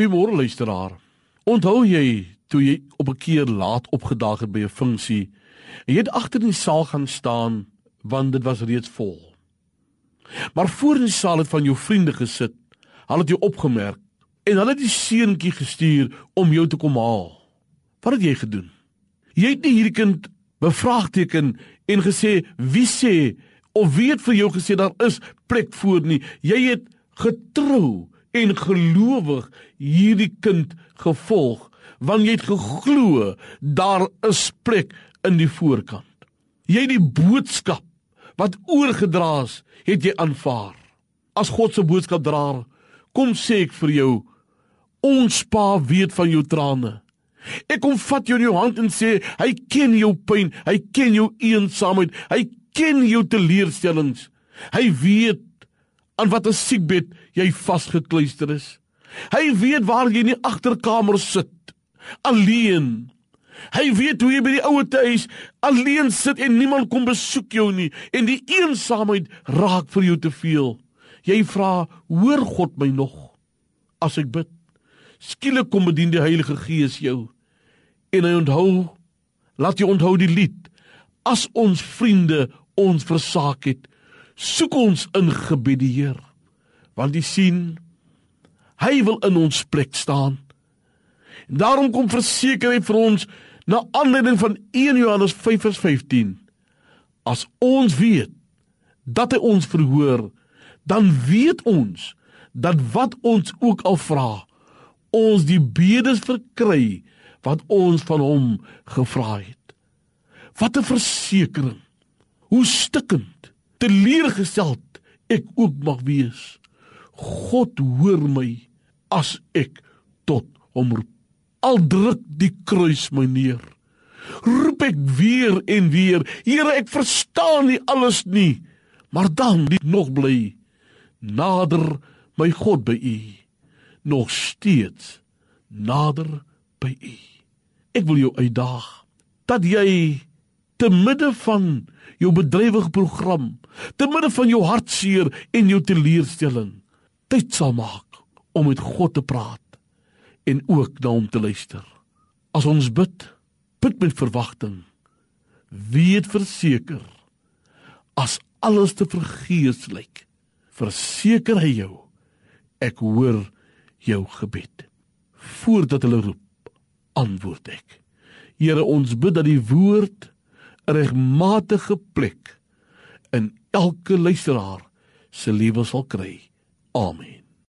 Goeiemôre luisteraar. Onthou jy toe jy op 'n keer laat opgedaag het by 'n funksie en jy het agter in die saal gaan staan want dit was reeds vol. Maar voor in die saal het van jou vriende gesit. Hulle het jou opgemerk en hulle het die seentjie gestuur om jou te kom haal. Wat het jy gedoen? Jy het nie hierdie kind bevraagteken en gesê wie sê of wie het vir jou gesê daar is plek voor nie. Jy het getrou en gelowig hierdie kind gevolg want jy het geglo daar is plek in die voorkant. Jy die boodskap wat oorgedra is, het jy aanvaar. As God se boodskap draer, kom sê ek vir jou, ons Pa weet van jou trane. Ek kom vat jou in jou hand en sê, hy ken jou pyn, hy ken jou eensaamheid, hy ken jou teleurstellings. Hy weet aan watter siekbed jy vasgekluister is. Hy weet waar jy in die agterkamer sit, alleen. Hy weet hoe jy by die ouete huis alleen sit en niemand kom besoek jou nie en die eensaamheid raak vir jou te veel. Jy vra, "Hoor God my nog as ek bid?" Skielik kom bedien die Heilige Gees jou en hy onthou, laat jy onthou die lied. As ons vriende ons versaak het, soek ons in gebed die Heer want jy sien hy wil in ons plek staan. En daarom kom verseker hy vir ons na aanleiding van 1 Johannes 5:15 as ons weet dat hy ons verhoor dan weet ons dat wat ons ook al vra ons die bedes verkry wat ons van hom gevra het. Wat 'n versekering hoe stikkend teleurgesteld ek ook mag wees God hoor my as ek tot hom roep. Al druk die kruis my neer. Roep ek weer en weer, Here, ek verstaan nie alles nie, maar dan dit nog bly nader my God by U. Nog steeds nader by U. Ek wil jou uitdaag dat jy te midde van jou bedrywige program, te midde van jou hartseer en jou teleurstelling tyd sal maak om met God te praat en ook na hom te luister. As ons bid, bid met verwagting. Weet verseker as alles te vergees lyk, verseker hy jou ek hoor jou gebed. Voordat hulle roep, antwoord ek. Here, ons bid dat die woord regmatige plek in elke luisteraar se lewe sal kry. Amen.